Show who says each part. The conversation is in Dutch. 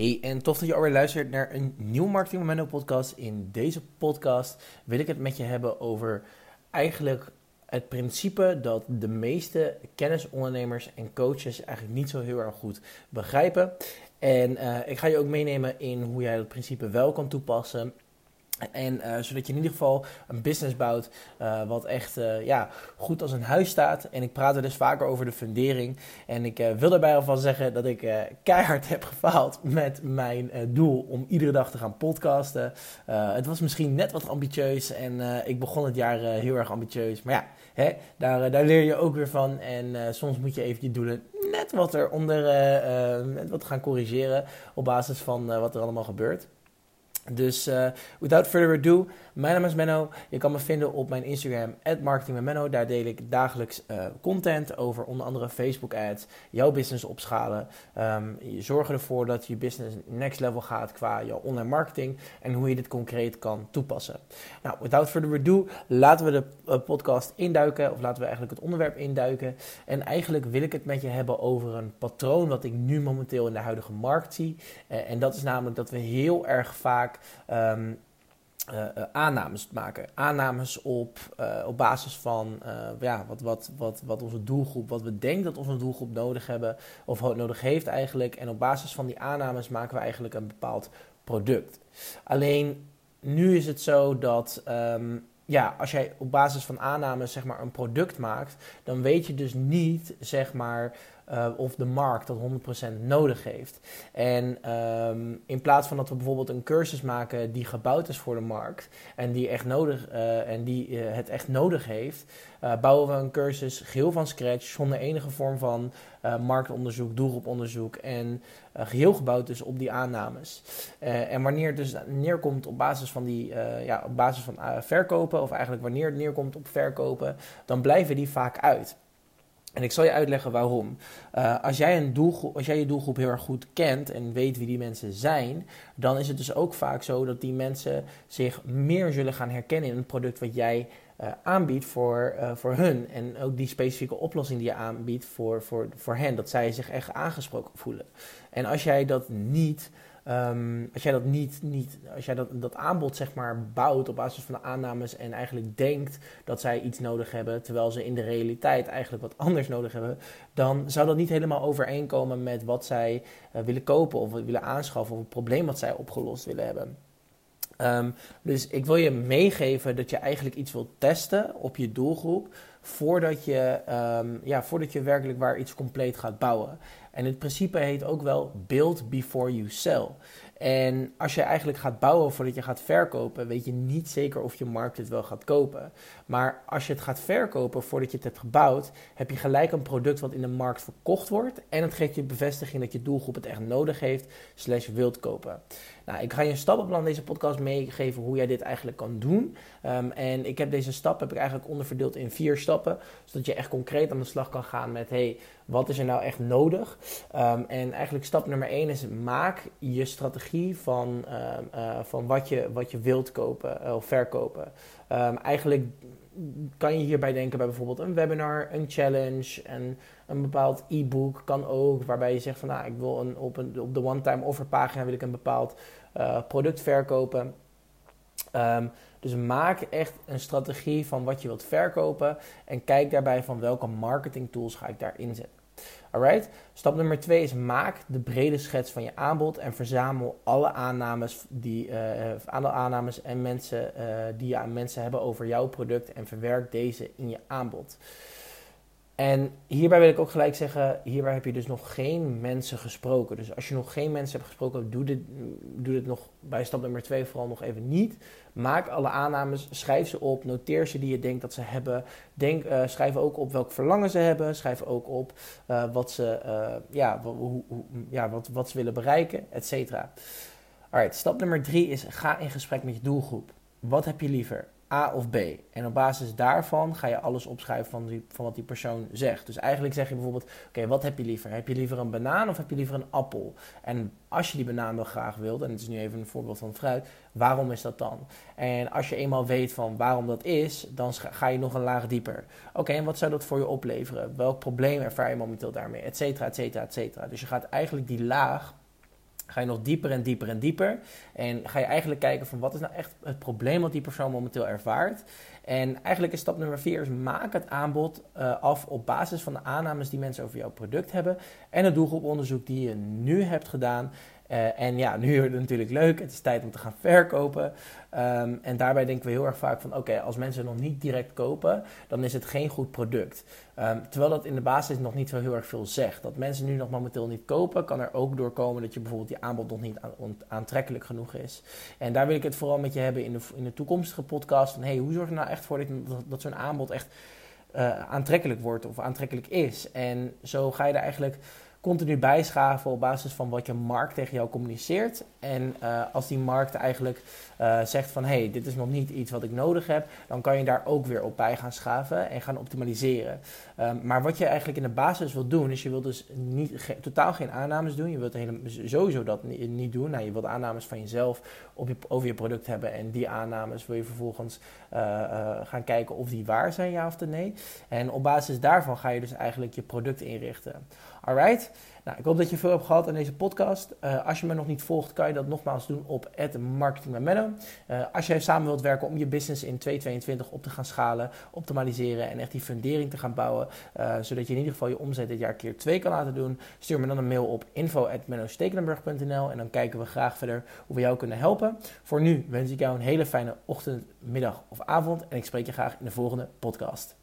Speaker 1: Hey, en tof dat je alweer luistert naar een nieuwe Marketing Momento podcast. In deze podcast wil ik het met je hebben over eigenlijk het principe dat de meeste kennisondernemers en coaches eigenlijk niet zo heel erg goed begrijpen. En uh, ik ga je ook meenemen in hoe jij dat principe wel kan toepassen en uh, zodat je in ieder geval een business bouwt uh, wat echt uh, ja, goed als een huis staat. En ik praat er dus vaker over de fundering. En ik wil daarbij alvan zeggen dat ik keihard heb gefaald met mijn doel om iedere dag te gaan podcasten. het was misschien net wat ambitieus en ik begon het jaar heel erg ambitieus. Maar ja, hè, daar, daar leer je ook weer van. En soms moet je even je doelen net wat eronder net wat gaan corrigeren op basis van wat er allemaal gebeurt. Dus uh, without further ado, mijn naam is Menno. Je kan me vinden op mijn Instagram, @marketingmenno. Daar deel ik dagelijks uh, content over onder andere Facebook ads, jouw business opschalen. Um, je zorgen ervoor dat je business next level gaat qua jouw online marketing en hoe je dit concreet kan toepassen. Nou, without further ado, laten we de uh, podcast induiken, of laten we eigenlijk het onderwerp induiken. En eigenlijk wil ik het met je hebben over een patroon wat ik nu momenteel in de huidige markt zie. Uh, en dat is namelijk dat we heel erg vaak um, uh, uh, aannames maken. Aannames op, uh, op basis van ja, wat, wat, wat, wat onze doelgroep, wat we denken dat onze doelgroep nodig hebben of nodig heeft eigenlijk. En op basis van die aannames maken we eigenlijk een bepaald product. Alleen nu is het zo dat um, ja, als jij op basis van aannames zeg maar een product maakt, dan weet je dus niet zeg maar uh, of de markt dat 100% nodig heeft. En um, in plaats van dat we bijvoorbeeld een cursus maken die gebouwd is voor de markt en die, echt nodig, uh, en die uh, het echt nodig heeft, bouwen we een cursus geheel van scratch zonder enige vorm van marktonderzoek, doelgroeponderzoek en geheel gebouwd dus op die aannames. en wanneer het dus neerkomt op basis van die, ja, op basis van verkopen, of eigenlijk wanneer het neerkomt op verkopen, dan blijven die vaak uit. En ik zal je uitleggen waarom. Uh, als, jij een doelgroep, als jij je doelgroep heel erg goed kent en weet wie die mensen zijn, dan is het dus ook vaak zo dat die mensen zich meer zullen gaan herkennen in het product wat jij uh, aanbiedt voor, uh, voor hun. En ook die specifieke oplossing die je aanbiedt voor, voor, voor hen. Dat zij zich echt aangesproken voelen. En als jij dat niet Um, als jij dat niet, niet als jij dat, dat aanbod zeg maar bouwt op basis van de aannames en eigenlijk denkt dat zij iets nodig hebben, terwijl ze in de realiteit eigenlijk wat anders nodig hebben, dan zou dat niet helemaal overeenkomen met wat zij uh, willen kopen of willen aanschaffen of het probleem wat zij opgelost willen hebben. Um, dus ik wil je meegeven dat je eigenlijk iets wilt testen op je doelgroep voordat je, um, ja, voordat je werkelijk waar iets compleet gaat bouwen. En het principe heet ook wel build before you sell. En als je eigenlijk gaat bouwen voordat je gaat verkopen, weet je niet zeker of je markt het wel gaat kopen. Maar als je het gaat verkopen voordat je het hebt gebouwd, heb je gelijk een product wat in de markt verkocht wordt. En het geeft je bevestiging dat je doelgroep het echt nodig heeft, slash wilt kopen. Nou, ik ga je een stappenplan deze podcast meegeven hoe jij dit eigenlijk kan doen. Um, en ik heb deze stap heb ik eigenlijk onderverdeeld in vier stappen, zodat je echt concreet aan de slag kan gaan met, hey, wat is er nou echt nodig? Um, en eigenlijk stap nummer één is, maak je strategie van, um, uh, van wat, je, wat je wilt kopen uh, of verkopen. eigenlijk kan je hierbij denken bij bijvoorbeeld een webinar, een challenge, en een bepaald e-book kan ook, waarbij je zegt van nou, ik wil een, op, een, op de one-time offer pagina wil ik een bepaald uh, product verkopen. Dus maak echt een strategie van wat je wilt verkopen en kijk daarbij van welke marketing tools ga ik daar inzetten. Alright? Stap nummer twee is maak de brede schets van je aanbod en verzamel alle aannames, die, uh, alle aannames en mensen uh, die je aan mensen hebben over jouw product en verwerk deze in je aanbod. En hierbij wil ik ook gelijk zeggen, hierbij heb je dus nog geen mensen gesproken. Dus als je nog geen mensen hebt gesproken, doe dit, doe dit nog bij stap nummer 2 vooral nog even niet. Maak alle aannames, schrijf ze op, noteer ze die je denkt dat ze hebben. Denk, uh, schrijf ook op welk verlangen ze hebben. Schrijf ook op uh, wat, ze, uh, ja, hoe, hoe, ja, wat, wat ze willen bereiken, et cetera. Alright, stap nummer 3 is ga in gesprek met je doelgroep. Wat heb je liever? A of B. En op basis daarvan ga je alles opschrijven van, die, van wat die persoon zegt. Dus eigenlijk zeg je bijvoorbeeld: Oké, wat heb je liever? Heb je liever een banaan of heb je liever een appel? En als je die banaan wel graag wilt, en het is nu even een voorbeeld van fruit, waarom is dat dan? En als je eenmaal weet van waarom dat is, dan ga je nog een laag dieper. Oké, en wat zou dat voor je opleveren? Welk probleem ervaar je momenteel daarmee? Etcetera, etcetera, etcetera. Dus je gaat eigenlijk die laag ga je nog dieper en dieper en dieper. En ga je eigenlijk kijken van wat is nou echt het probleem wat die persoon momenteel ervaart. En eigenlijk is stap nummer vier is maak het aanbod uh, af op basis van de aannames die mensen over jouw product hebben. En het doelgroeponderzoek die je nu hebt gedaan. Uh, en ja, nu wordt het natuurlijk leuk. Het is tijd om te gaan verkopen. Um, en daarbij denken we heel erg vaak van: oké, als mensen nog niet direct kopen, dan is het geen goed product. Um, terwijl dat in de basis nog niet zo heel erg veel zegt. Dat mensen nu nog momenteel niet kopen, kan er ook doorkomen dat je bijvoorbeeld die aanbod nog niet aantrekkelijk genoeg is. En daar wil ik het vooral met je hebben in de, in de toekomstige podcast. Van hey, hoe zorg je nou echt voor dat, zo'n aanbod echt uh, aantrekkelijk wordt of aantrekkelijk is? En zo ga je er eigenlijk continu bijschaven op basis van wat je markt tegen jou communiceert. En uh, als die markt eigenlijk uh, zegt van hey, dit is nog niet iets wat ik nodig heb, dan kan je daar ook weer op bij gaan schaven en gaan optimaliseren. Um, maar wat je eigenlijk in de basis wil doen, is je wilt dus niet, totaal geen aannames doen. Je wilt helemaal, sowieso dat niet, doen. Nou, je wilt aannames van jezelf op je, over je product hebben en die aannames wil je vervolgens uh, gaan kijken of die waar zijn, ja of nee. En op basis daarvan ga je dus eigenlijk je product inrichten. Alright? Nou, ik hoop dat je veel hebt gehad aan deze podcast. Uh, als je me nog niet volgt, kan je dat nogmaals doen op Marketing uh, als jij samen wilt werken om je business in 2022 op te gaan schalen, optimaliseren en echt die fundering te gaan bouwen, uh, zodat je in ieder geval je omzet dit jaar keer 2 kan laten doen, stuur me dan een mail op info.mennostekelenburg.nl en dan kijken we graag verder hoe we jou kunnen helpen. Voor nu wens ik jou een hele fijne ochtend, middag of avond en ik spreek je graag in de volgende podcast.